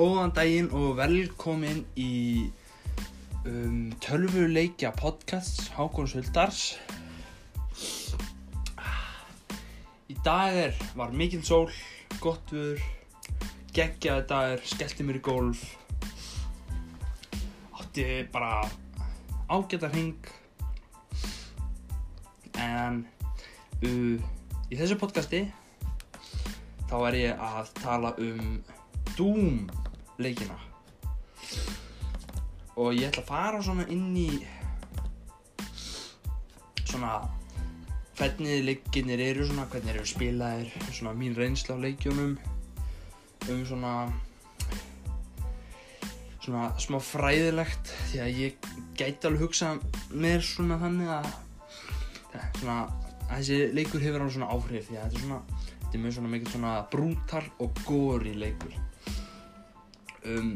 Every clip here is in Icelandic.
Góðan daginn og velkomin í um, tölvuleikja podcasts Hákons Huldars. Í dag er, var mikil sól, gott viður, geggjaði dagur, skellti mér í gólf. Átti bara ágæta hring. En uh, í þessu podcasti þá er ég að tala um Doom leikina. Og ég ætla að fara svona inn í svona hvernig leikinir eru svona, hvernig eru spilaðir svona mín reynsla á leikjónum um svona svona smá fræðilegt því að ég gæti alveg hugsa mér svona þannig að svona að þessi leikur hefur alveg svona áhrif því að þetta er svona þetta er mjög svona mikið svona brútal og góri leikur um,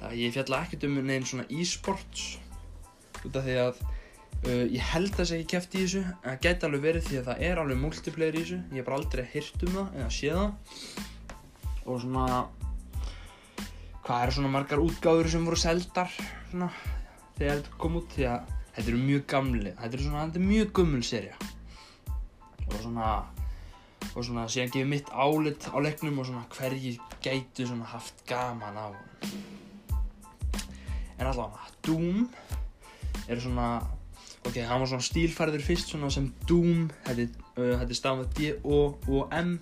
það ég fjalla ekkert um neginn svona e-sports út af því að uh, ég held þess að ég kæfti í þessu en það gæti alveg verið því að það er alveg multiplayer í þessu. Ég hef bara aldrei hirt um það eða séð það. Og svona hvað eru svona margar útgáður sem voru seldar svona þegar þetta kom út? Því að þetta eru mjög gamli þetta eru svona, þetta er mjög gummul serja og svona og svona síðan gefið mitt álit á leiknum og svona hverji gætu svona haft gaman á honum. En allavega Doom er svona ok, hann var svona stílfærður fyrst svona sem Doom þetta uh, er stafað D, O og M.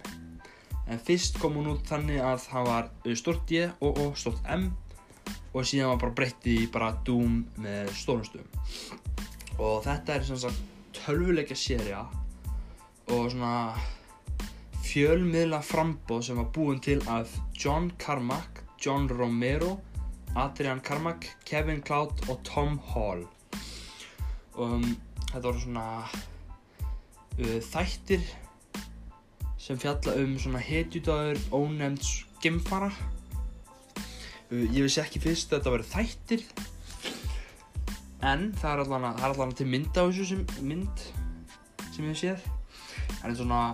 En fyrst kom hún út þannig að hann var uh, stort D, O, O, stort M. Og síðan var bara breytti í bara Doom með stórum stöðum og þetta er svona tölvuleika sérija og svona fjölmiðla frambóð sem var búin til af John Carmack, John Romero, Adrian Carmack, Kevin Cloud og Tom Hall. Um, þetta voru svona uh, þættir sem fjalla um svona hetjudagur ónefnds gemfara. Uh, ég vissi ekki fyrst að þetta verið þættir en það er allavega, til mynd á þessu sem, mynd sem ég séð. Það er svona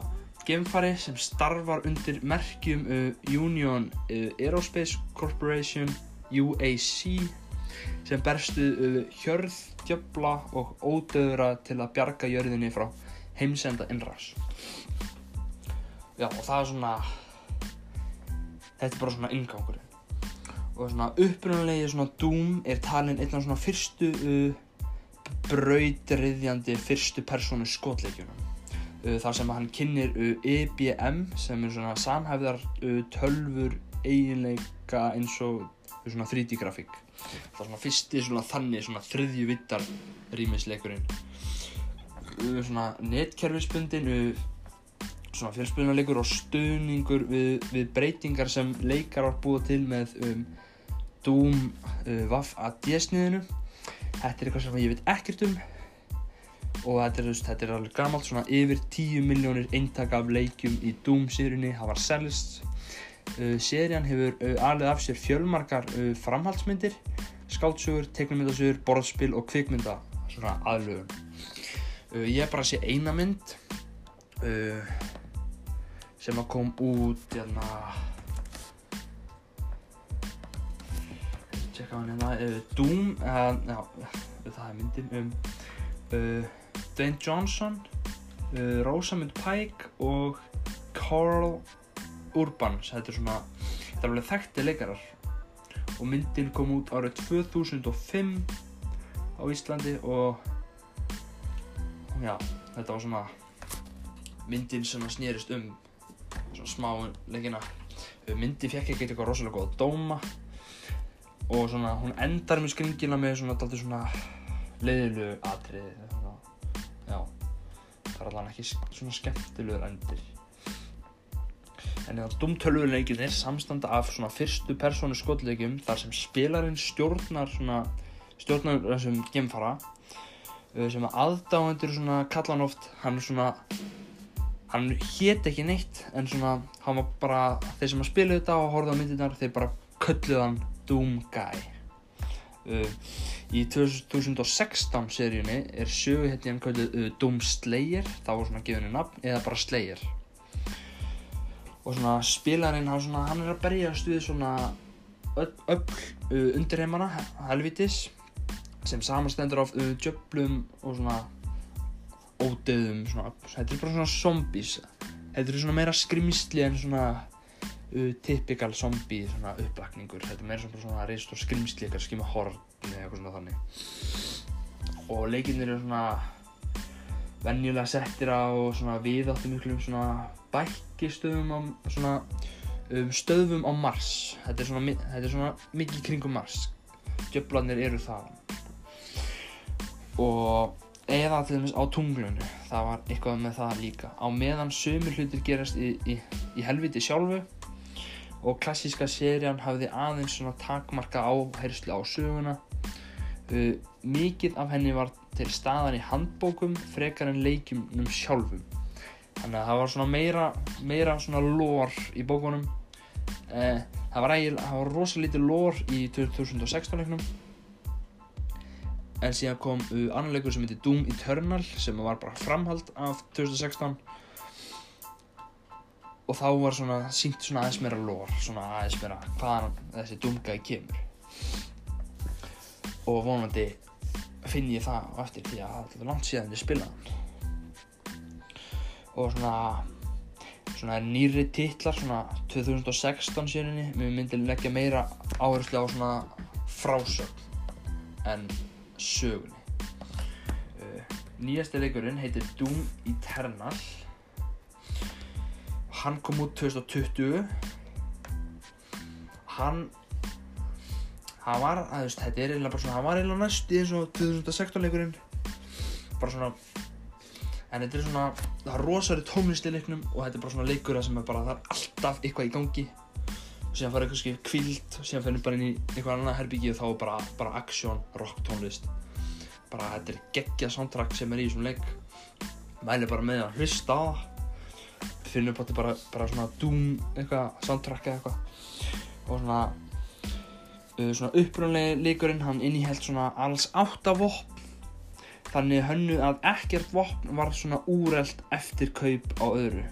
geimfari sem starfar undir merkjum uh, Union uh, Aerospace Corporation UAC sem berstu uh, hjörð, djöfla og ódöðra til að bjarga jörðinni frá heimsenda innrás. Já og það er svona, þetta er bara svona ingangurinn. Og svona upprunalegi svona Doom er talinn einn af svona fyrstu brautriðjandi fyrstu persónu skotleikjunum. Uh, þar sem hann kynir uh, EBM sem er svona samhæfðar uh, tölfur eiginleika eins og svona 3D grafík. Það er svona fyrsti svona þannig svona þriðju vittar rýmisleikurinn. Svona netkerfisbundin svona fjölspilunarleikur og stöðningur við, við breytingar sem leikar var búið til með um, Doom Vaff AD sniðinu. Þetta er eitthvað sem ég veit ekkert um og þetta er, þetta er alveg gammalt svona yfir 10 miljónir eintak af leikjum í Doom sérunni það var selst uh, serían hefur uh, alveg af sér fjölmarkar uh, framhaldsmyndir skáltsugur, teiknumyndasugur, borðspil og kvikmynda svona aðlögun. Uh, ég er bara að sé eina mynd uh, sem að kom út hérna tjekka hann hérna uh, Doom það er myndin um Dwayne Johnson, uh, Rosamund Pike og Carl Urban. Þetta er svona, þetta er alveg þekkti leikarar. Og myndin kom út árið 2005 á Íslandi og já, þetta var svona myndin sem snýrist um svona smá leikina. Myndin fekk ekki eitthvað rosalega góða dóma og svona hún endar með skringina með svona, svona leiðilu atriði það er alveg ekki svona skemmtilegur endir. En eða dumtölvuleikin er samstanda af svona fyrstu persónu skotleikjum þar sem spilarinn stjórnar svona stjórnar þessum gemfara sem að aðdáendur svona kalla hann oft hann svona hann hét ekki neitt en svona hann var bara þeir sem að spila þetta og horfa á myndirnar þeir bara kölluð hann Doom Guy. Uh, í 2016 seríunni er söguhetjan kallið uh, Doom Slayer. Það voru svona gefinu nafn eða bara Slayer. Og svona spilarinn svona, hann er að berjast við svona öll, uh, undirheimana helvitis sem samanstendur af uh, djöflum og svona ódöðum svona, þetta er bara svona zombies. Þetta er svona meira skrimsli en svona uh, typical zombie svona uppvakningur. Þetta er meira svona, svona reist og skrimsli kannski með horn eða eitthvað svona þannig. Og leikinnir eru svona venjulega settir á svona viðáttum miklum svona bækistöðum á svona um, stöðum á Mars. Þetta er svona, þetta er svona mikið kringum Mars. Djöflarnir eru það og eða til dæmis á tunglunu það var eitthvað með það líka. Á meðan sömur hlutir gerast í, í, í helviti sjálfu og klassíska serían hafði aðeins svona takmarka áherslu á söguna. Uh, mikið af henni var til staðan í handbókum frekar en leikjumnum sjálfum. Þannig að það var svona meira meira svona lór í bókunum. Uh, það var var rosa lítið lór í 2016 leiknum. En síðan kom uh, annar leikur sem heitir Doom Eternal sem var bara framhald af 2016 og þá var svona sínt svona aðeins meira lore svona aðeins meira hvaðan þessi Doom-gæði kemur. Og vonandi finn ég það á eftir því að það er langt síðan ég spilaði og svona svona nýri titlar svona 2016 sérinni mér myndi leggja meira áherslu á svona frásögn en sögunni. Uh, nýjasti leikurinn heitir Doom Eternal hann kom út 2020 hann hann var, að, veist, þetta er eiginlega bara svona hann var eiginlega næst í eins og 2016 leikurinn. Bara svona en þetta er svona, það er rosari tónlist í leiknum og þetta er bara svona leikur sem er bara, það er alltaf eitthvað í gangi. Og síðan fara eitthvað skil kvild og síðan fyrir bara inn í eitthvað annað herbyggi og þá er bara, bara action, rock tónlist. Bara þetta er geggjað soundtrack sem er í þessum leik. Mæli bara með að hlusta á. það finnum upp á þetta bara, bara svona doom eitthvað soundtrack eða eitthvað. Og svona uh, svona upprunalegi leikurinn hann inniheld svona alls átta vopn. Þannig hönnu að ekkert vopn var svona úrelt eftir kaup á öðru.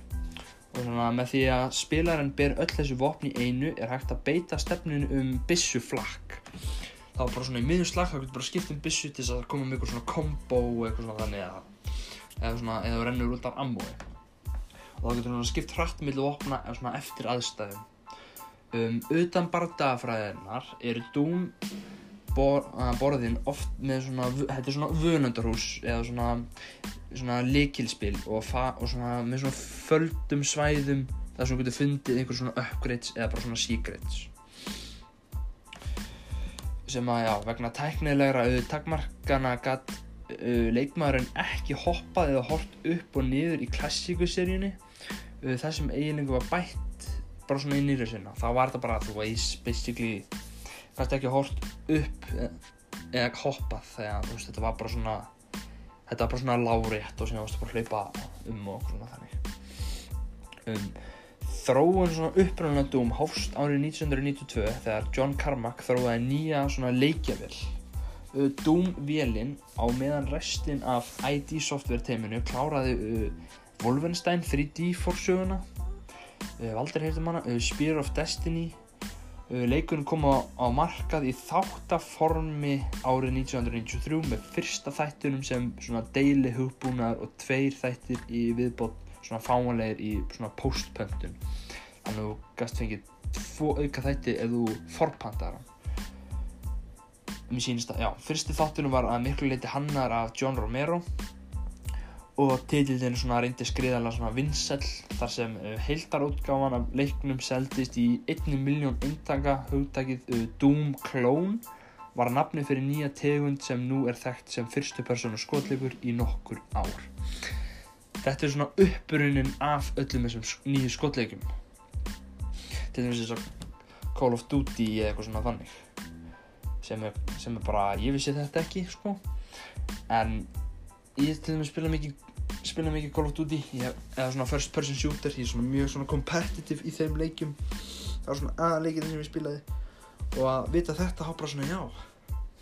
Og svona með því að spilarinn ber öll þessu vopn í einu er hægt að beita stefninu um byssu flakk þá bara svona í miðjum slag þá getur bara skipt um byssu til þess að það koma með eitthvað svona combo eitthvað svona þannig að eða svona eða rennur út af ammói og þá getur svona skipt hratt eða svona eftir aðstæðum. Um, utan bardagafræðinar eru Doom bor, uh, borðin oft með svona þetta er svona vönundarhús eða svona svona likilspil og, og svona með svona földum svæðum þar sem þú getur fundið einhver svona upgrades eða bara svona secrets. Sem að já, vegna tæknilegra takmarkana gatt uh, leikmaðurinn ekki hoppað eða hort upp og niður í klassíkuseríunni það sem eiginlega var bætt bara svona í nýra sinna. Þá var þetta bara, þú veist, basically gæti ekki hort upp e- eða hoppað þegar veist, þetta var bara svona þetta var bara svona lárétt og síðan varstu bara að hlaupa um og svona þannig. Um, þróun svona upprænlega Doom hófst árið 1992 þegar John Carmack þróaði nýja svona leikjavél. Uh, Doom-vélinn á meðan restin af ID software teiminu kláraði uh, Wolfenstein 3D forsöguna. Uh, Valdur heyrðum hana uh, Spear of Destiny. Uh, leikurinn kom á, á markað í þáttaformi árið 1993 með fyrsta þættunum sem svona deili hugbúnaðar og tveir þættir í viðbót svona fáanlegir í svona postpöntun þannig að þú gast fengið tvo auka þætti ef þú forpantar hann. Mér sýnist að, já, fyrsti þáttunum var að miklu leiti hannar af John Romero og svona reyndi skriðalega svona vinsæll þar sem uh, heildarútgáfan af leiknum seldist í 1 miljón eintaka. Hugtakið uh, Doom Clone var nafni fyrir nýja tegund sem nú er þekkt sem fyrstu persónu skotleikur í nokkur ár. Þetta er svona upprunnin af öllum þessum nýju skotleikum til dæmis þess að Call of Duty eða eitthvað svona þannig sem er, sem er bara, ég vissi þetta ekki sko. En ég til dæmis spila mikið spila mikið Call of Duty ég, eða svona first person shooter ég er svona mjög svona competitive í þeim leikjum. Það var svona aðaleikinn sem ég spilaði. Og að vita þetta þá bara svona já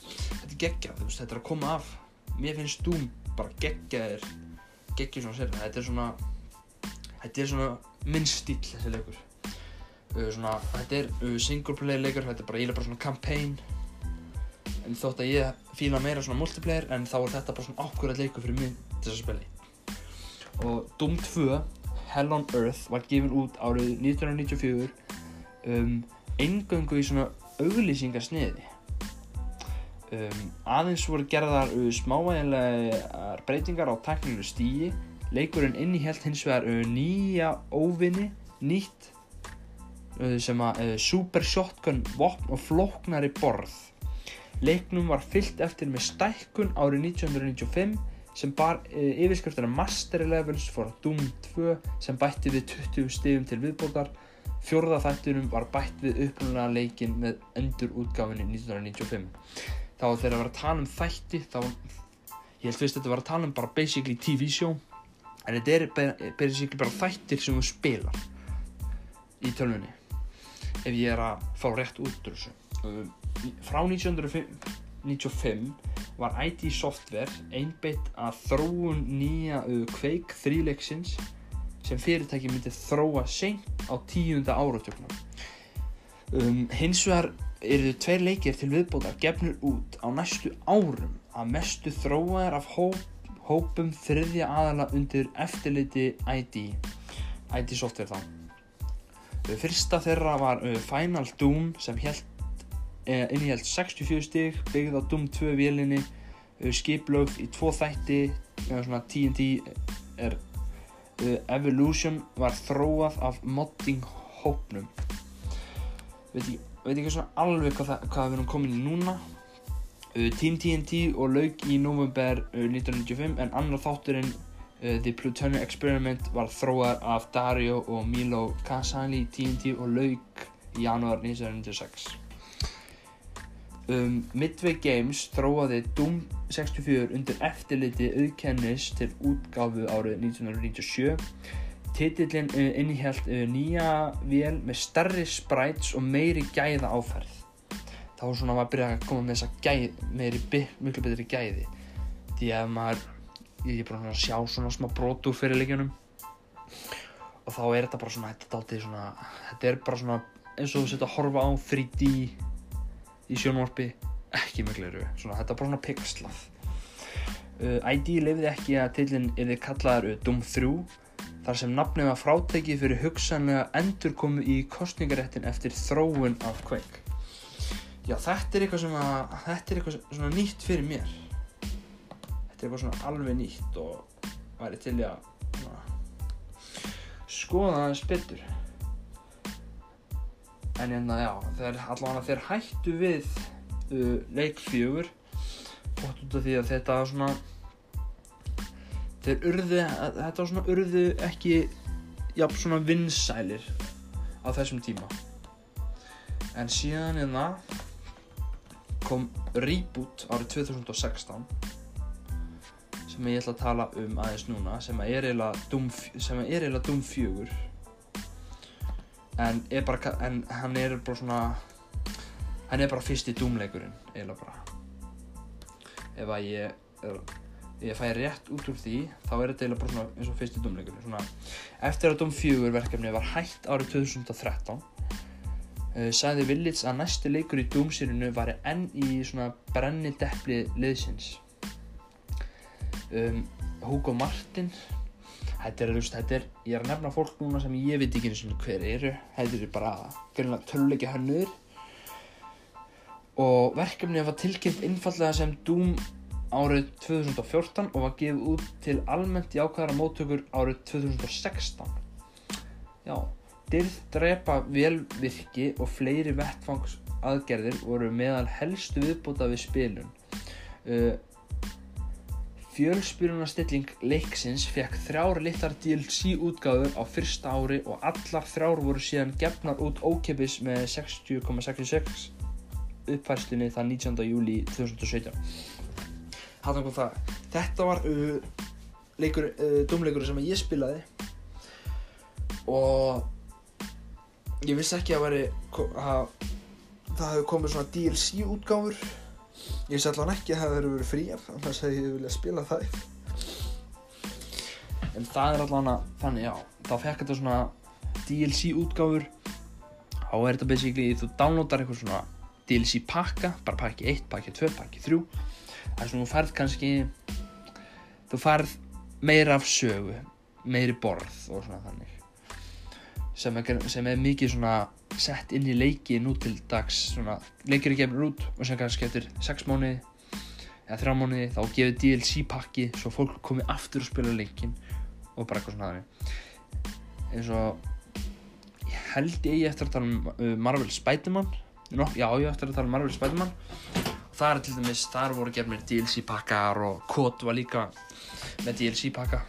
þetta er geggjað, veist, þetta er að koma af. Mér finnst Doom bara geggjaðir geggjur svona sér þetta er svona þetta er svona minn stíl þessi leikur. Svona, þetta er single player leikur, þetta er bara, ég er bara svona campaign. En þótt að ég fíla meira svona multiplayer en þá er þetta bara svona ákvörðað leikur fyrir mig til þess að spila og Doom 2 Hell on Earth var gefin út árið 1994 um, eingöngu í svona auglýsingarsniði um, aðeins voru gerðar uh, smávægilegar breytingar á teknílu stíi leikurinn innihjælt hins vegar uh, nýja óvinni nýtt uh, sem að Super Shotgun vopn og flóknari borð. Leiknum var fyllt eftir með stækkun árið 1995 sem bar uh, yfirskriftina Master Levels for Doom 2 sem bætti við 20 stigum til viðbótar. Fjórða þættunum var bætt við upprunalega leikin með endur útgáfinni 1995 þá þegar að vera að tala um þætti þá ég held fyrst að þetta var að tala um bara basically TV show en þetta er basically bara þættir sem þú spilar í tölvunni ef ég er að fá rétt út frá 1995 var ID Software einbeitt að þróun nýja uh, Quake 3 leiksins sem fyrirtæki myndi þróa seint á tíunda áratöknum um, hins vegar eru þau tveir leikir til viðbótar gefnur út á næstu árum. Að mestu þróaðar af hóp, hópum þriðja aðala undir eftirliti ID ID Software þá. Fyrsta þeirra var uh, Final Doom sem held, eh, innihjalt 64 stig byggð á Doom 2 vélinni uh, skiplögð í tvo þætti svona TNT er uh, Evolution var þróað af modding hópnum. Veit veit ekki svona alveg hvað, það, hvað við erum komin í núna. Team TNT og lauk í november uh, 1995 en annar þátturinn The Plutonic Experiment var þróað af Dario og Milo Casali TNT og lauk í janúar 1996 um, Midway Games þróaði Doom 64 undir eftirliti auðkennis til útgáfu árið 1997 Titillin innihjalt uh, nýja vél með starri sprites og meiri gæða áferð þá svona var að byrja að koma með þessa gæð, meiri, miklu betri gæði. Því að maður ég er bara svona að sjá svona smá brot úr fyrir leikjunum og þá er þetta bara svona þetta er svona þetta er bara svona eins og þú setja að horfa á 3D í sjónvarpi ekki með gleru, svona þetta er bara svona pixlað. Uh, ID lefði ekki að tillin yrði kallaður uh, Doom 3 þar sem nafnið var frátekið fyrir hugsanlega endurkomu í kostningaréttin eftir þróun af Quake. Já þetta er eitthvað sem að þetta er eitthvað svona nýtt fyrir mér. Þetta er eitthvað svona alveg nýtt og væri til að skoða aðeins betur en hérna já þeir, allavega þeir hættu við uh, leik fjögur. Bótt út af því að þetta var svona þeir urðu þetta var svona urðu ekki jafn svona vinsælir á þessum tíma. En síðan hérna kom Reboot árið 2016 sem ég ætla að tala um aðeins núna sem er eiginlega eiginlega Doom 4 en, er bara, en hann er bara svona hann er bara fyrsti Doom leikurinn eiginlega bara. Ef að ég er, ég fæ rétt út úr því þá er þetta eiginlega bara svona eins og fyrsti Doom leikurinn svona, eftir að Doom 4 verkefni var hætt árið 2013 uh, sagði Village að næsti leikur í Doom-sérinu væri enn í svona brenni deppli liðsins. Um, Hugo Martin þetta er, veist, þetta er, ég er að nefna fólk núna sem ég veit ekki einu sinni hver eru. Þetta er bara töluleikja hönnur og verkefnið var tilkynnt einfallega sem Doom árið 2014 og var gefið út til almennt jákvæðara móttökur árið 2016 já dyrð drepa velvirki og fleiri vettfangs aðgerðir voru meðal helstu viðbúta við spilun. Uh, Fjölspyrunastilling leiksins fekk þrjár litlar DLC útgáður á fyrsta ári og allar þrjár voru síðan gefnar út ókipis með 60,66 uppfærslunni það 19. júli 2017. Hattan kom það. Þetta var uh, leikur, uh, dómleikur sem ég spilaði og ég vissi ekki að, veri, að það hefði komið svona DLC útgáfur ég vissi allan ekki að það hefði verið fríar annars hefði ég viljað spila það. En það er allan að þannig já, þá fekk þetta svona DLC útgáfur. Þá er þetta basically þú downloadar eitthvað svona DLC pakka bara pakki 1, pakki 2, pakki 3 það er svona þú færð kannski þú færð meira af sögu meiri borð og svona þannig. Sem er, sem er mikið svona sett inn í leiki nú til dags svona leikir er gefnur út og sem kannski eftir 6 mánuði eða 3 mánuði þá gefur DLC pakki svo fólk komi aftur og spila leikin og bara eitthvað svona þannig. Eins og ég held ég eftir að tala um uh, Marvel Spiderman. Nó, já ég eftir að tala um Marvel Spiderman. Og það er til dæmis, þar voru gefnir DLC pakkar og Kod var líka með DLC pakka.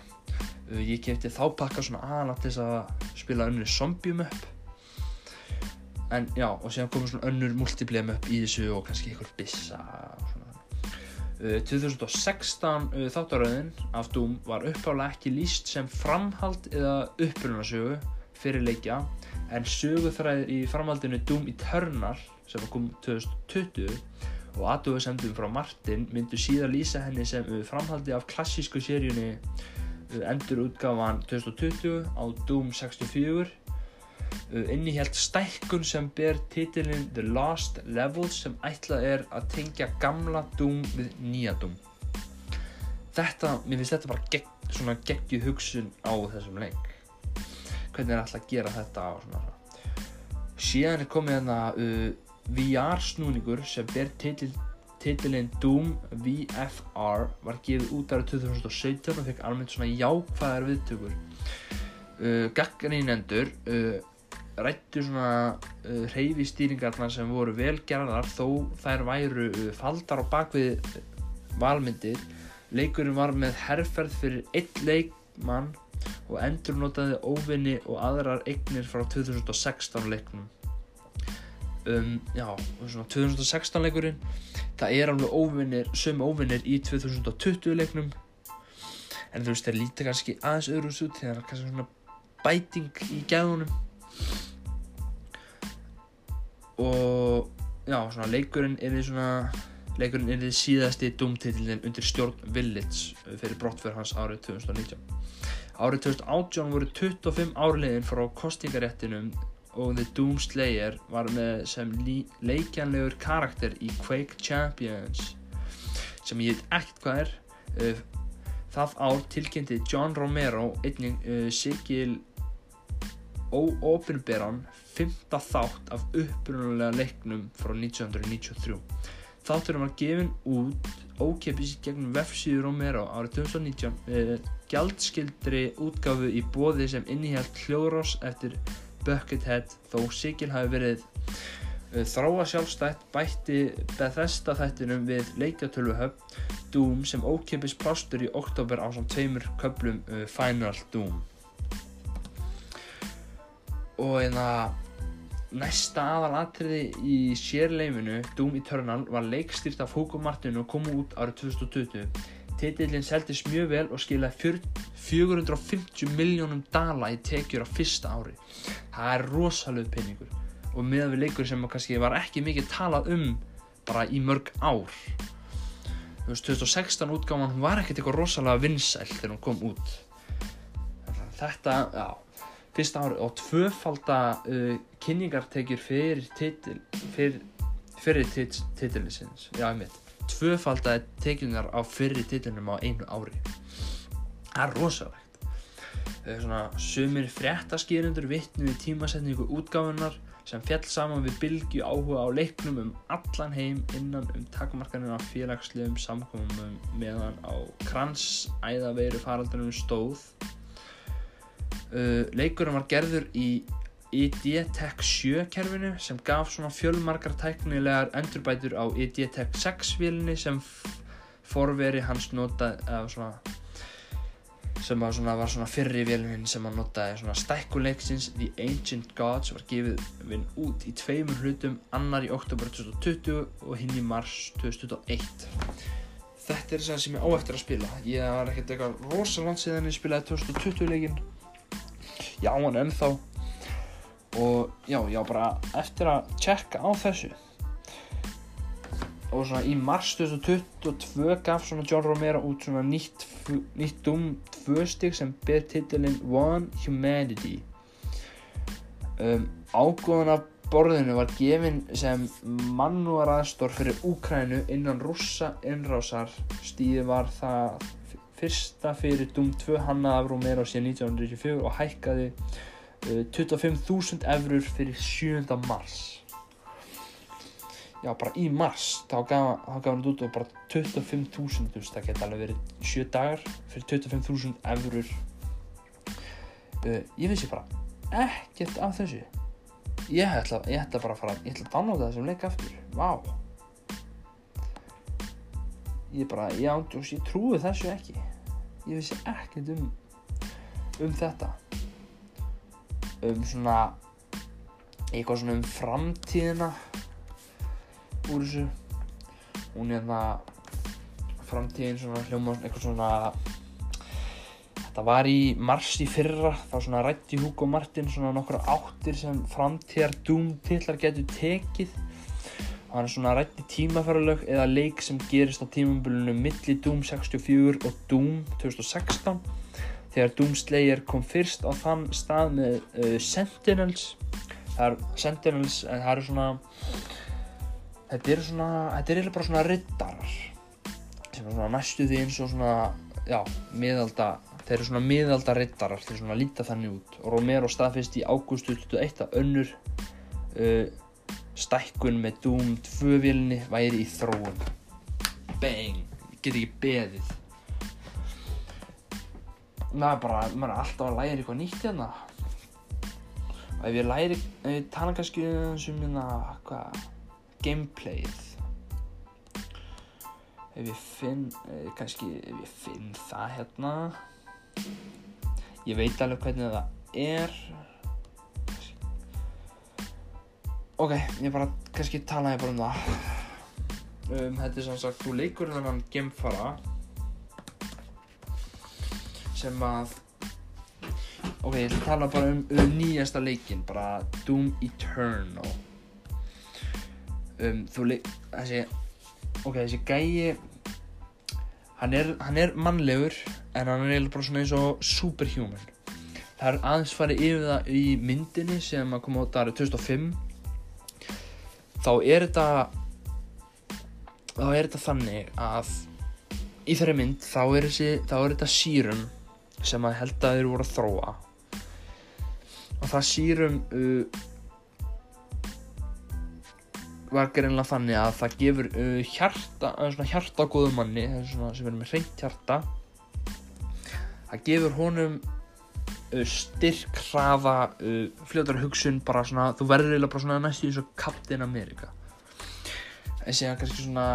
Uh, ég kefti þá pakka svona aðalega til þess að spila önnur zombium upp en já og síðan komur svona önnur multiplayer upp í þessu og kannski einhver bissa og svona. Uh, 2016 uh, þáttaröðin af Doom var uppálega ekki líst sem framhald eða upprunarsögu fyrir leikja en söguþræðir í framhaldinu Doom Eternal sem komið 2020 og aðdóðu semdum frá Martin myndu síðan lýsa henni sem uh, framhaldi af klassísku seríunni uh, endur útgáfan 2020 á Doom 64 innihjalt stækkun sem ber titilinn The Lost Levels sem ætlað er að tengja gamla Doom við nýja Doom. Þetta, mér finnst þetta bara gegg, svona geggjuð hugsun á þessum leik. Hvernig er alltaf að gera þetta og svona síðan er komið hérna uh, VR snúningur sem ber titil, titilinn Doom VFR var gefið út ára 2017 og fekk almennt svona jákvæðar viðtökur. Uh, gaggarínendur uh, rættu svona uh, reyfistýringarna sem voru velgerðar þó þær væru uh, faldar á bakvið valmyndir. Leikurinn var með herrferð fyrir einn leikmann og endur notaði óvinni og aðrar eignir frá 2016 leiknum. Um, já, svona 2016 leikurinn það er alveg óvinnir, sömu óvinnir í 2020 leiknum. En þú veist, þeir líti kannski aðeins öðru út því það er kannski svona bæting í gæðunum og já, svona leikurinn er því svona leikurinn er því síðasti dúmtitillin undir stjórn Village fyrir brottferð hans árið 2019 árið 2018 voru 25 árliðin frá kostingaréttinum og The Doom Slayer var með sem leikjanlegur karakter í Quake Champions sem ég veit ekkert hvað er. Uh, það ár tilkynnti John Romero einnig uh, Sigil óopinberan fymta þátt af upprunalega leiknum frá 1993 þátturum var gefin út ókeppis gegnum vefsíður Romero árið 2019 með gjaldskildri útgáfu í bóði sem innihjalt hljóðrós eftir Buckethead þó Sigil hafi verið uh, þráa sjálfstætt bætti Bethesda þættinum við leikjatölvuhöfn Doom sem ókeppis plástur í oktober á samt tveimur köplum uh, Final Doom og einna næsta aðal atriði í sérleifinu Doom Eternal var leikstýrt af Hugo Martin og kom út árið 2020 titillin seldist mjög vel og skilaði 450 miljónum dala í tekjur á fyrsta ári. Það er rosalega penningur og meðan við leikur sem kannski var ekki mikið talað um bara í mörg ár. Þú veist 2016 útgáman var ekkert eitthvað rosalega vinsæl þegar hún kom út. Þetta, já fyrsta ári og tvöfalda uh, kynningartekjur fyrir titil fyrir, fyrir tit, titilisins já ég veit tvöfalda tekjunar á fyrir titilinum á einu ári. Það er rosalegt. Það er svona sumir fréttaskýrendur vittnu í tímasetningu útgáfunar sem fjall saman við bylgi áhuga á leiknum um allan heim innan um takmarkanir á félagslegum samkomum meðan á kransæðaveiru faraldunum stóð Uh, leikurinn var gerður í ID-Tech 7 kerfinu sem gaf svona fjölmarkar tæknilegar endurbætur á ID-Tech 6 vilni sem forveri hans notað svona, sem var svona, var svona fyrri vilnin sem hann notaði svona stækkuleiksins The Ancient Gods var gefið vinn út í tveimur hlutum annar í oktober 2020 og hinn í mars 2021 þetta er það sem ég á eftir að spila. Ég var ekkert eitthvað rosalega síðan ég spilaði 2020 leikinn já hann ennþá. Og já, já bara eftir að checka á þessu. Og svona í mars 2022 gaf svona John Romero út svona nýtt, nýtt 2 stygg sem ber titilinn One Humanity. Um, ágóðan af borðinu var gefin sem mannúðaraðstór fyrir Úkrænu innan rússa innrásar. Stíði var það fyrsta fyrir Doom 2 hannaði af Romero síðan 1994 og hækkaði uh, 25.000 eurur fyrir 7. mars. Já bara í mars þá gaf, hann út og bara 25.000 þú veist það geti alveg verið 7 dagar fyrir 25.000 eurur uh, ég vissi bara ekkert af þessu. Ég ætla, ég ætla bara að fara ég ætla að downloada þessum leik aftur. Vá ég bara, ég ándjós, ég trúi þessu ekki. Ég vissi ekkert um um þetta. Um svona eitthvað svona um framtíðina úr þessu. Hún er það framtíðin svona hljóma eitthvað svona þetta var í mars í fyrra þá svona rætti Hugo Martin svona nokkra áttir sem framtíðar Doom tillar getur tekið hann svona rætti tímafæralög eða leik sem gerist á tímambölinu milli Doom 64 og Doom 2016 þegar Doom Slayer kom fyrst á þann stað með uh, Sentinels. Það er Sentinels en það eru svona þetta eru svona þetta eru bara svona riddarar sem er svona næstu því eins og svona já, miðalda þeir eru svona miðalda riddarar þeir svona líta þannig út. Og Romero staðfist í ágústu 21 að önnur uh, stækkun með Doom 2 vilni væri í þróun. Bang, get ekki beðið. Maður bara, maður er alltaf að læra eitthvað nýtt hérna. Og ef ég læri, ef ég tala kannski um hérna, hvað gameplayið. Ef ég finn eh, kannski ef ég finn það hérna. Ég veit alveg hvernig það er ok, ég bara kannski talaði bara um það. Um, þetta er sem sagt þú leikur þennan gemfara sem að ok, ég ætla að tala bara um, um nýjasta leikin bara Doom Eternal. Um, þú leik þessi ok, þessi gæi hann er, hann er mannlegur en hann er bara svona eins og superhuman. Það er aðeins farið yfir það í myndinni sem að koma út árið 2005 þá er þetta þá er þetta þannig að í þeirri mynd þá er, þessi, þá er þetta sírum sem að held að þeir voru að þróa. Og það sírum uh, var greinlega þannig að það gefur uh, hjarta, svona hjarta góðu manni svona, sem er með hreint hjarta það gefur honum styrk, hraða uh, fljóðar hugsun, bara svona þú verður eiginlega bara svona næstu eins og Captain America. En síðan kannski svona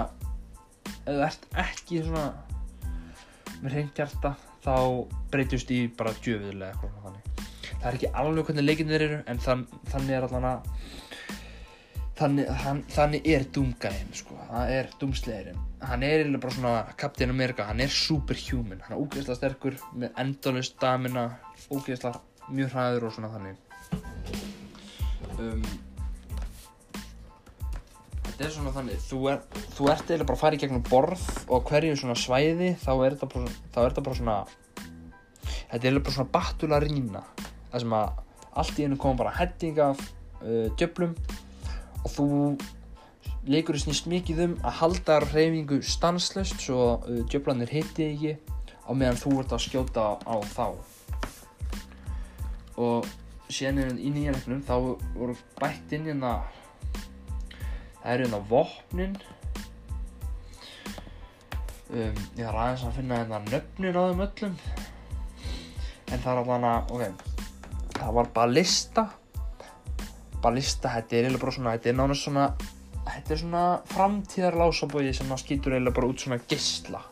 ef þú ert ekki svona með hreint hjarta þá breytust í bara djöfiðlega eitthvað þannig. Það er ekki alveg hvernig leikinnir eru en þann, þannig er allan að þannig, hann, þannig er Doomgæðin sko, það er Doomslayerinn hann er eiginlega bara svona Captain America. Hann er superhuman, hann er ógeðslega sterkur með endalust stamina ógeðslega mjög hraður og svona þannig. Um, þetta er svona þannig þú, er, þú ert eiginlega bara að fara í gegnum borð og hverju svona svæði þá er þetta bara, er bara svona þetta er eiginlega bara svona battula rína það sem að allt í hennu kom bara heading af uh, djöflum og þú leikur snýst mikið um að halda reyfingu stanslöst svo uh, djöflanir hitti ekki á meðan þú ert að skjóta á þá og síðan í nýja leiknum þá voru bætt inn hérna það eru hérna vopnin. Um, ég þarf aðeins að finna hérna nöfnin á þeim öllum. En það er alveg hana, ok það var ballista. Ballista, þetta er eiginlega bara svona þetta er nánast svona þetta er svona framtíðar lásabói sem það skýtur eiginlega bara út svona gissla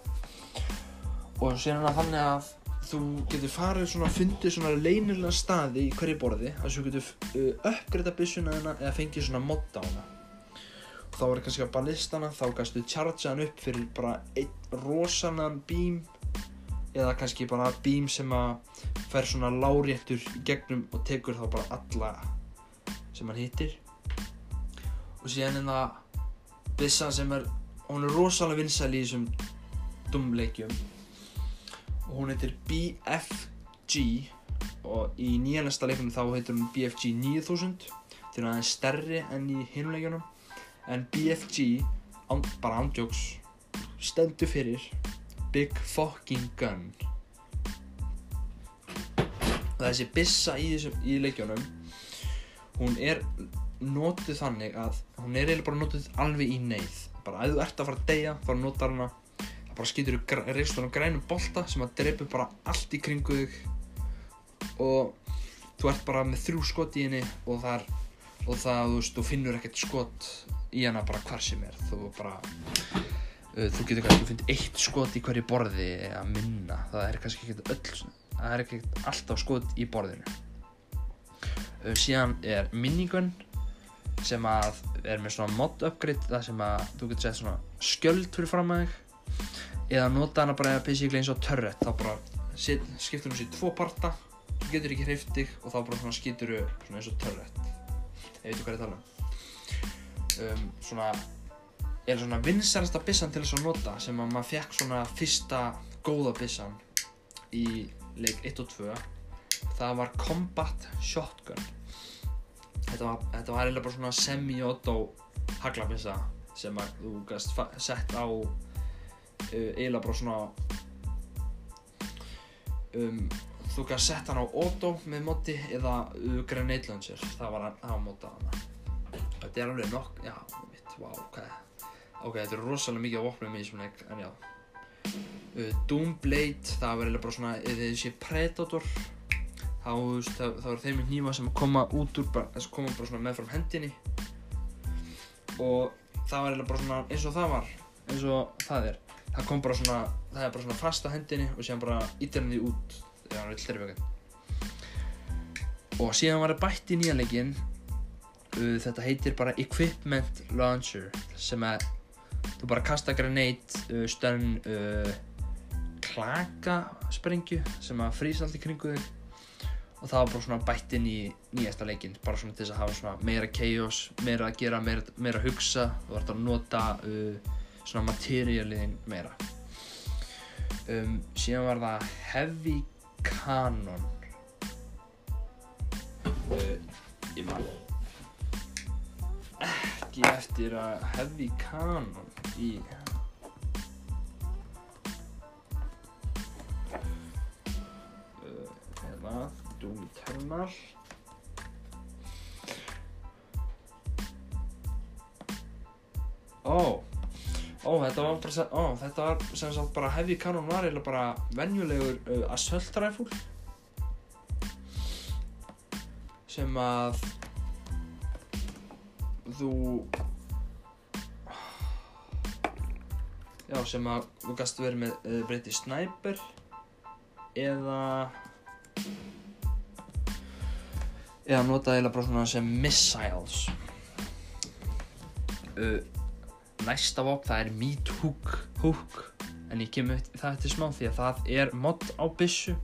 og síðan er þannig að þú getur farið svona að fundið svona leynilega staði í hverju borði þess að þú getur uh, uppgreita byssuna þarna eða fengið svona modda á hana. Og þá var kannski á ballistana þá kannski chargea hann upp fyrir bara einn rosalega bím eða kannski bara bím sem að fer svona láréttur í gegnum og tekur þá bara alla sem hann hittir. Og síðan er það bissa sem er hún er rosalega vinsæl í þessum dumleikjum og hún heitir BFG og í nýjanesta leikunum þá heitir hún BFG 9000 þeir eru aðeins stærri enn í hinuleikjunum en BFG án, bara ándjóks stendur fyrir Big Fucking Gun. Og þessi bissa í, í leikjunum hún er notuð þannig að hún er eiginlega bara notuð alveg í neyð. Bara ef þú ert að fara að deyja þá notar hana það bara skýtur þú reistunum grænum bolta sem að drepa bara allt í kringu þig. Og þú ert bara með þrjú skot í henni og það og það, þú veist, þú finnur ekkert skot í hana bara hvar sem er. Þú bara uh, þú getur kannski að finna eitt skot í hverju borði að minna, það er kannski ekkert öll það er ekkert alltaf skot í borðinu. Uh, síðan er minigun sem að er með svona mod upgrade það sem að þú getur sett svona skjöld fyrir fram að þig eða nota hana bara basically eins og turret þá bara set, skiptur hún sér tvo parta þú getur ekki hreift þig og þá bara svona skýtur svona eins og turret ég veit ekki hvað ég tala um? Um, svona er svona vinsarasta byssan til þess að nota sem að maður fekk svona fyrsta góða byssan í leik 1 og 2 það var Combat Shotgun. Þetta var, þetta var eiginlega bara svona semi-auto haglabissa sem að þú gæst sett á eiginlega bara svona um, þú gæst sett hann á auto með móti eða uh, grenade launcher. Það var hann á móta þetta er alveg nokk, já, mitt, wow, hvað ok, þetta er rosalega mikið á vopnum í þessum leik, en já. Uh, Doomblade, það var eiginlega bara svona eða þessi Predator þá, eru þeir með hnífa sem koma út úr, þess að koma bara svona með fram hendinni. Og það var eiginlega bara svona eins og það var eins og það er það kom bara svona, það er bara svona fast á hendinni og síðan bara ítir hann því út þegar hann vil þerfi okkur og síðan var það bætt í nýja leikin uh, þetta heitir bara Equipment Launcher sem að þú bara kasta grenade uh, stönn uh, klakasprengju sem að frýsa allt í kringu þig. Og það var bara svona bætt inn í nýjasta leikinn bara svona til þess að hafa svona meira chaos meira að gera, meira, meira að hugsa. Þú vart að nota uh, svona materialiðin meira. Um, síðan var það heavy cannon uh, ég man ekki eftir að heavy cannon í uh, hérna Doom Eternal. Ó Ó, þetta var bara, ó, þetta var sem sagt bara Heavy Cannon var eiginlega bara venjulegur uh, assault rifle. Sem að þú já, sem að þú gæst verið með uh, breyti sniper eða eða nota eiginlega bara svona sem missiles. Uh, næsta vopn það er Meat Hook, Hook. en ég kemur það eftir smá því að það er mod á byssu.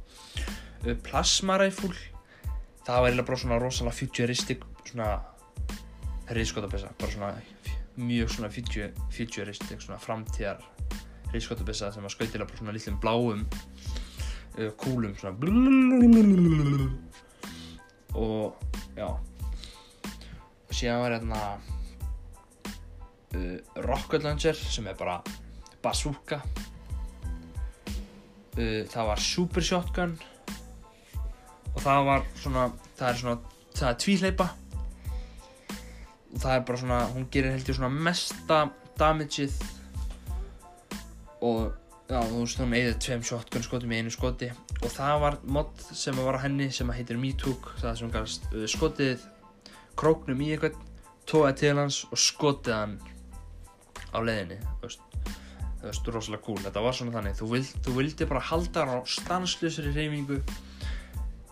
Uh, Plasma Rifle. Það var eiginlega bara svona rosalega futuristic svona reyðskotabissa bara svona mjög svona future, futuristic svona framtíðar reyðskotabissa sem var skautilega bara svona litlum bláum kúlum svona og já og síðan var hérna uh, Rocket Launcher sem er bara bazooka. Uh, það var Super Shotgun. Og það var svona það er svona, það er tvíhleipa og það er bara svona hún gerir heldur svona mesta damageið. Og já, þú veist hún eða tveim shotgun skotum í einu skoti. Og það var mod sem var á henni sem heitir MeTook það sem gafst uh, skotið króknum í eitthvað tóðið til hans og skotið hann á leiðinni þú veist, það veist, rosalega cool. Þetta var svona þannig, þú, vild, þú vildi bara halda á stanslösri reyfingu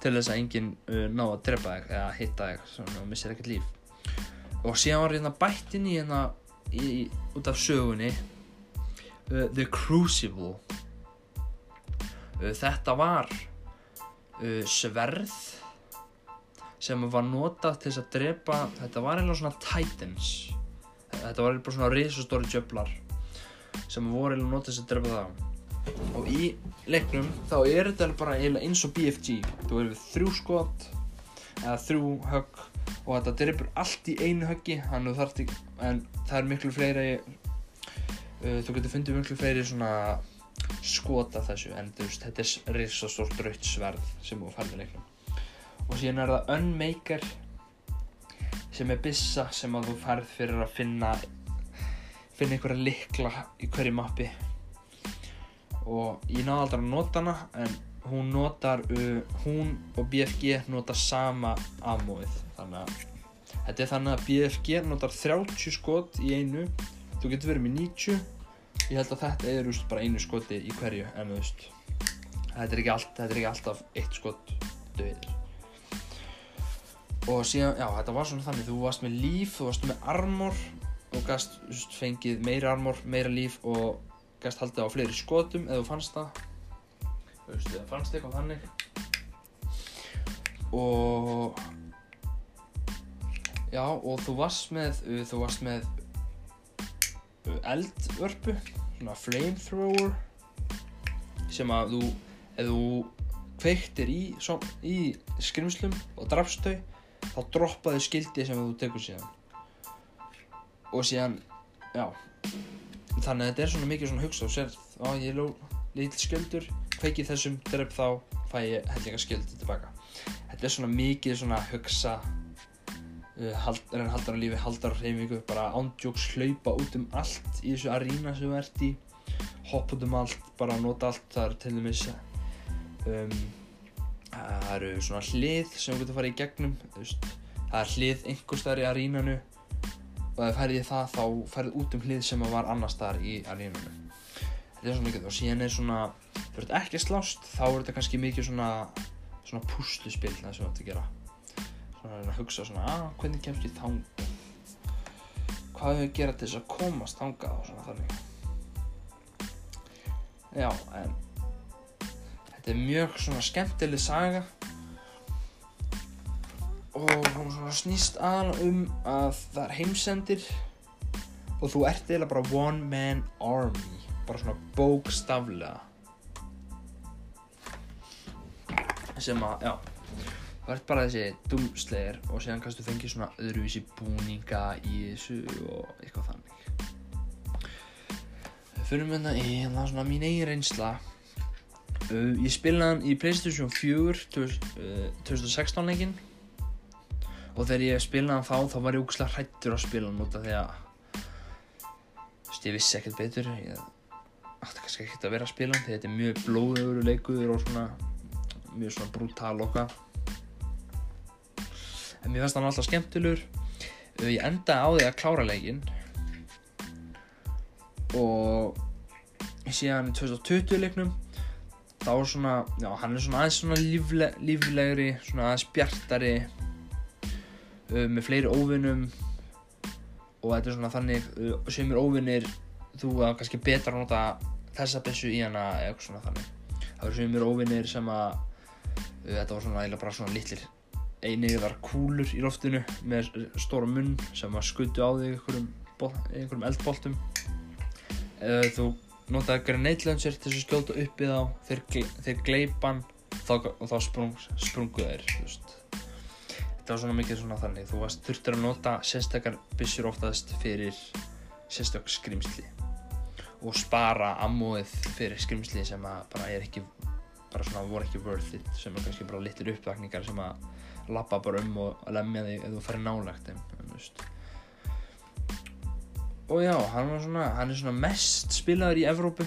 til þess að enginn uh, ná að drepa þig eða hitta þig svona, og missir ekkert líf. Og síðan var hérna bætt inn í hérna út af sögunni uh, The Crucible. Uh, þetta var uh, sverð sem var notað til þess að drepa þetta var eiginlega svona Titans þetta var bara svona risastóri djöflar sem voru til þess að drepa það og í leiknum þá er þetta bara eins og BFG þú hefur þrjú skot eða þrjú högg og þetta dripur allt í einu höggi. En það er miklu fleiri uh, þú getur fundið miklu fleiri svona skot af þessu. En veist þetta er risastórt rautt sverð sem þú færði leiknum. Og síðan er það Unmaker sem er bissa sem að þú færð fyrir að finna finna einhverja likla í hverju mappi. Og ég náði aldrei að nota hana en hún notar uh, hún og BFG nota sama amóið þannig að þetta er þannig að BFG notar 30 skot í einu. Þú getur verið með 90 ég held að þetta er úst, bara einu skoti í hverju en þú veist þetta er ekki, allt, þetta er ekki alltaf eitt skot döðir og síðan, já þetta var svona þannig. Þú varst með líf, þú varst með armor og gæst fengið meira armor, meira líf og gæst haldið á fleiri skotum eða þú fannst það. Þú veist, eða fannst eitthvað þannig. Og já, og þú varst með uh, þú varst með uh, eldvörpu svona flamethrower sem að þú ef þú kveiktir í, í skrimslum og drafstau þá droppaði skildi sem þú tekur síðan. Og síðan já. Þannig að þetta er svona mikið svona hugsa og sér á ég er lítill skildur kveikið þessum drepp þá fæ ég hellinga skildi tilbaka. Þetta er svona mikið svona hugsa uh, reyna haldar á lífi haldar á reyfingu bara ándjóks hlaupa út um allt í þessu arína sem þú ert í hoppa út um allt bara nota allt það er til dæmis um, það eru svona hlið sem getur að fara í gegnum það er hlið einhver staðar í arínanu og ef færið í það þá færið út um hlið sem var annar staðar í arínanu þetta er svona mikið og síðan er svona þú ert ekki slást þá er þetta kannski mikið svona svona púsluspill það sem þú ert að gera. Svona að hugsa svona að hvernig kemst ég þangað? Hvað hefur ég að gera til þess að komast þangað? og svona þannig. Já en þetta er mjög svona skemmtileg saga. Og hún svona snýst aðan um að það er heimsendir og þú ert eiginlega bara one man army. Bara svona bókstaflega. Sem að, já þú ert bara þessi dumslegir og séðan kannski þú fengið svona öðruvísi búninga í þessu og eitthvað þannig. Fyrir þetta í hérna svona mín eigin reynsla uh, ég spilaði hann í Playstation 4 uh, 2016 leikin og þegar ég spilaði hann þá þá var ég ógæslega hrættur að spila hann út af því að þú veist ég vissi ekkert betur. Ég ætti kannski ekkert að vera að spila hann því þetta er mjög blóðugur leikur og svona mjög svona brútal okkar en mér finnst hann alltaf skemmtilegur. Uh, ég endaði á því að klára leikin og síðan í 2020 leiknum þá er svona, já hann er svona aðeins svona lífle, líflegri, svona aðeins bjartari uh, með fleiri óvinnum og þetta er svona þannig, uh, sem er óvinnir þú að kannski betra nota þessa bessu í hana eða eitthvað svona þannig. Það eru sem er óvinnir sem að uh, þetta var svona eiginlega bara svona litlir einiðar kúlur í loftinu með stóra munn sem að skutu á þig einhverjum, einhverjum eldboltum. Eða þú notaði grenade launcher til að skjóta upp í þá. Þeir, þeir gleipan þá, og þá sprung, sprungu þeir þetta var svona mikið svona þannig. Þú varst þurftur að nota sérstakar byssur oftast fyrir sérstak skrimsli og spara ammóið fyrir skrimsli sem að bara er ekki bara svona voru ekki worth it sem er kannski bara litur uppvakningar sem að lappa bara um og lemja þig ef þú farir nálagt en, veist. Og já, hann, svona, hann er svona mest spilaður í Evrópu.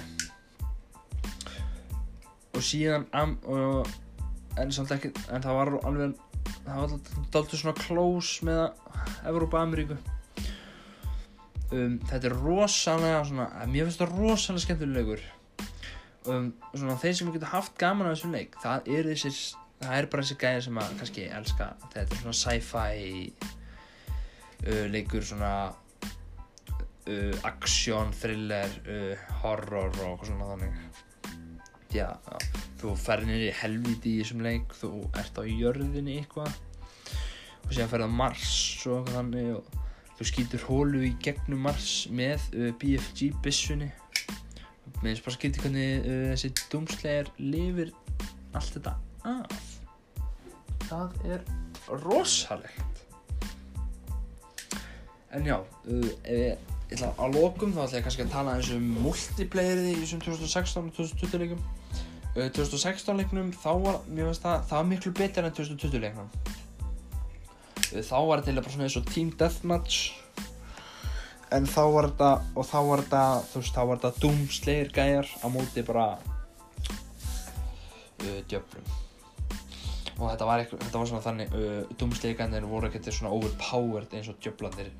Og síðan um, og, en, ekki, en það var alveg það var alltaf svona close með Evrópa Ameríku um, þetta er rosalega svona, mér finnst þetta rosalega skemmtilegur. Um, svona þeir sem getur haft gaman af þessum leik það er þessir það er bara þessi gæðir sem að kannski elska þetta er svona sci-fi uh, leikur svona uh, aksjón, thriller uh, horror og eitthvað svona þannig. Já, já, þú ferðir niður í helviti í þessum leik þú ert á jörðinni eitthvað. Og séðan ferðið á Mars og eitthvað þannig og þú skýtur hólu í gegnum Mars með uh, BFG bissunni með þess bara skýtir hvernig uh, þessi dúmslegar lifir allt þetta af. Það er rosalegt. En já, uh, ef ég ætla að lokum þá ætla ég kannski að tala eins um multiplayerið í þessum 2016 og 2020 leikum. Uh, 2016 leiknum þá var, mér finnst það, það var miklu betur en 2020 leiknum. Þá var þetta bara svona eins og Team Deathmatch. En þá var þetta, og þá var þetta, þú veist, þá var þetta Doomslayer gæjar á móti bara uh, djöflum. Og þetta var, eitthvað, þetta var svona þannig, uh, Doomslayer gæjarnir voru ekkert svona overpowered eins og djöflandir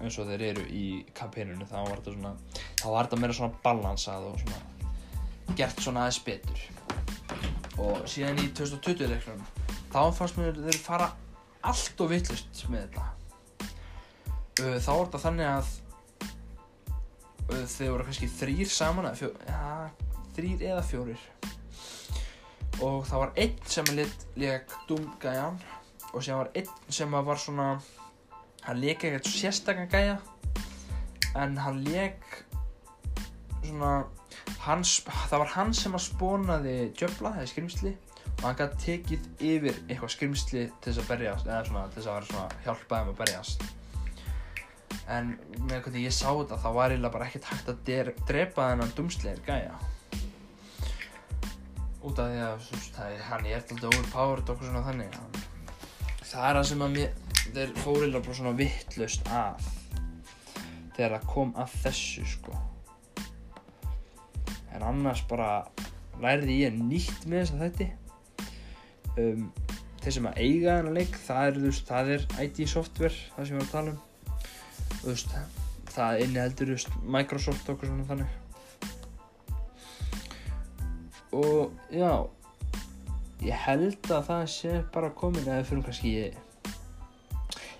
eins og þeir eru í kampínunum þá var þetta svona þá var þetta meira svona balansað og svona gert svona aðeins betur. Og síðan í 2020 leiknum þá fannst mér þeir fara allt og vittlust með þetta. Þá var þetta þannig að þeir voru kannski þrýr saman fjó, ja, þrýr eða fjórir. Og það var einn sem leik Doom-gæjan og sem var einn sem var svona hann leik ekkert sérstaklega gæja en hann leik svona hans, það var hann sem að spónaði djöfla eða skrimsli og hann gæti tekið yfir eitthvað skrimsli til þess að berjast eða svona til þess að vera svona hjálpa þeim að berjast. En með hvernig ég sá þetta þá var eiginlega bara ekkert hægt að drepa þennan dumsleir gæja. Út af því að það, hann er alltaf overpowered og svona þannig það er það sem að mér þeir fórilega bara svona vittlust að. Þegar það kom að þessu sko. En annars bara lærði ég nýtt með þess að þetta um, þeir sem að eiga þennan leik það er, veist, það er IT software það sem við erum að tala um. Veist, það inni heldur veist, Microsoft okkur svona þannig. Og já ég held að það sé bara komin eða fyrir kannski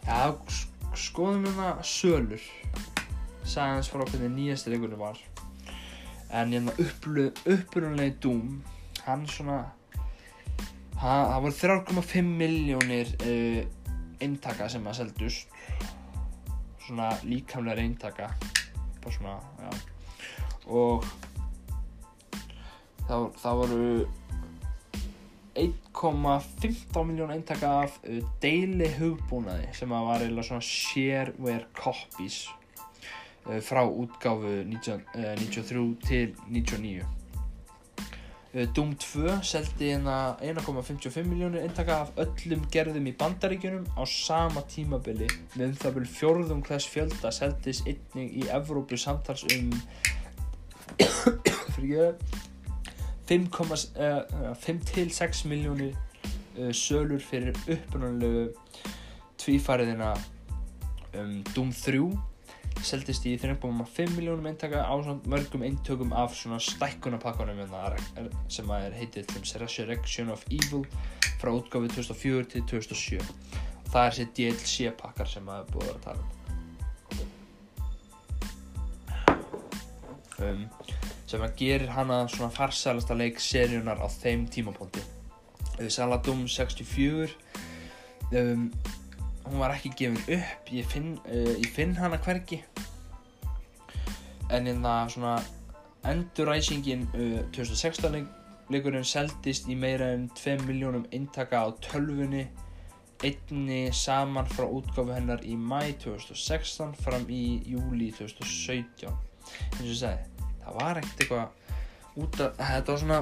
Já, skoðum það sölur. Sagði hans frá hvernig nýjastir leikunum var. En hérna upprunalegi Doom. Hann svona það voru 3,5 miljónir uh, eintaka sem að seldust. Svona líkamlega eintaka svona, og það, það voru 1,15 miljón eintaka af uh, deili hugbúnaði sem að var eða svona shareware copies uh, frá útgáfu 19, uh, 93 til 99 uh, Doom 2 seldi hérna 1,55 miljónir eintaka af öllum gerðum í bandaríkjunum á sama tímabili. Með um það byrju fjórðum hvers fjölda seldis einning í Evrópu samtals um fyrir ég 5,5-6 miljónir uh, sölur fyrir upprannlegu tvífariðina um, Doom 3 seldist í 3,5 miljónum eintaka á mörgum eintökum af svona stækkunapakkanum hérna, sem er heitið Resurrection of Evil frá útgáfið 2004 til 2007 og það er þessi DLC pakkar sem maður búið að tala um. Um sem að gerir hana svona farsælasta leik seríunar á þeim tímaponti Saladum 64 um, hún var ekki gefin upp. Ég finn, uh, ég finn hana hvergi. En en það svona enduræsingin uh, 2016 leik, leikurinn seldist í meira en 2 miljónum intaka á tölfunni einni saman frá útgáfu hennar í mæ 2016 fram í júli 2017 eins og ég segi það var ekkert eitthvað út af, þetta var svona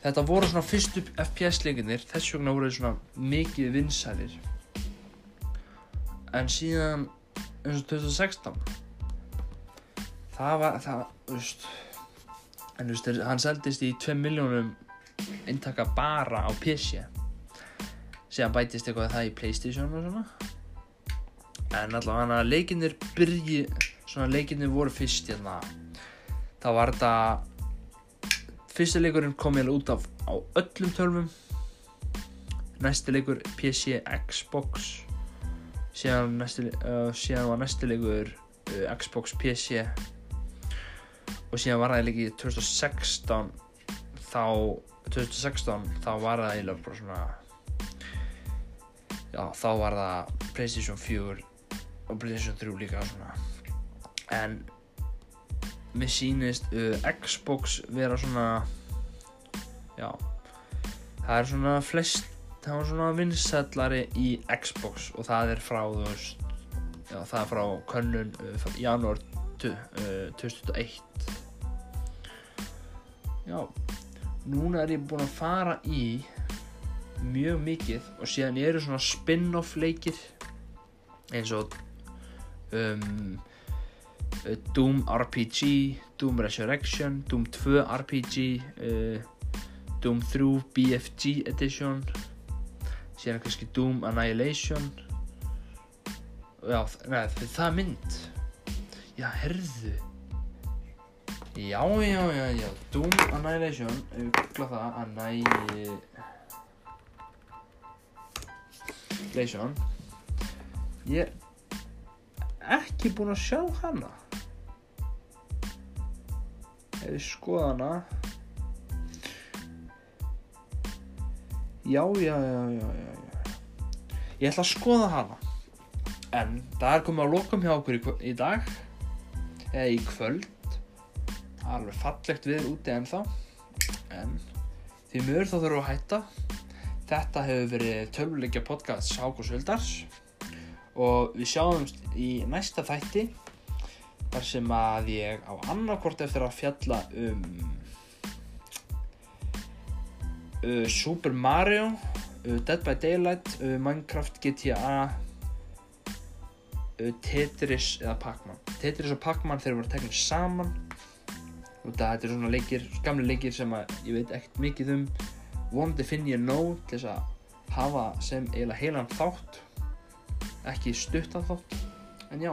þetta voru svona fyrstu FPS leikinnir þess vegna voru svona mikið vinsælir. En síðan eins og 2016 það var það, þú veist en þú veist, hann seldist í 2 miljónum intaka bara á PC síðan bætist eitthvað það í Playstation og svona. En allavega hann að leikinnir byrji svona leikinnir voru fyrst hérna þá var þetta fyrsti leikurinn kom ég alveg út af á öllum tölvum. Næsti leikur PC Xbox. Síðan, næsti, uh, síðan var næsti leikur uh, Xbox PC og síðan var það líka í 2016 þá 2016 þá var það eiginlega bara svona já þá var það Playstation 4 og Playstation 3 líka svona. En mér sýnist uh, Xbox vera svona já það er svona flest það var svona vinsællari í Xbox og það er frá þú veist já, það er frá könnun uh, janúar uh, 2001 já núna er ég búinn að fara í mjög mikið og síðan eru svona spin-off leikir eins og um, Doom RPG Doom Resurrection Doom 2 RPG uh, Doom 3 BFG Edition síðan kannski Doom Annihilation. Já, neða, það er mynd. Já, herðu já, já, já, já Doom Annihilation, ef við googla það Annihilation. Ég er ekki búinn að sjá hana ef við skoða hana já, já, já, já, já, já. Ég ætla að skoða hana. En það er komið að lokum hjá okkur í, í dag. Eða í kvöld. Það er alveg fallegt við úti ennþá. En því mjög þá þurfum við að hætta. Þetta hefur verið tölvuleikja podcast Sákus Vildars. Og við sjáumst í næsta þætti. Þar sem að ég á annarkort eftir að fjalla um uh, Super Mario, uh, Dead by Daylight, uh, Minecraft, GTA, uh, Tetris eða Pac-Man. Tetris og Pac-Man þeir voru teknir saman og þetta er svona leikir, gamli leikir sem að ég veit ekkert mikið um. Vonandi finn ég nóg til þess að hafa sem eiginlega heilan þátt, ekki stuttan þátt. En já,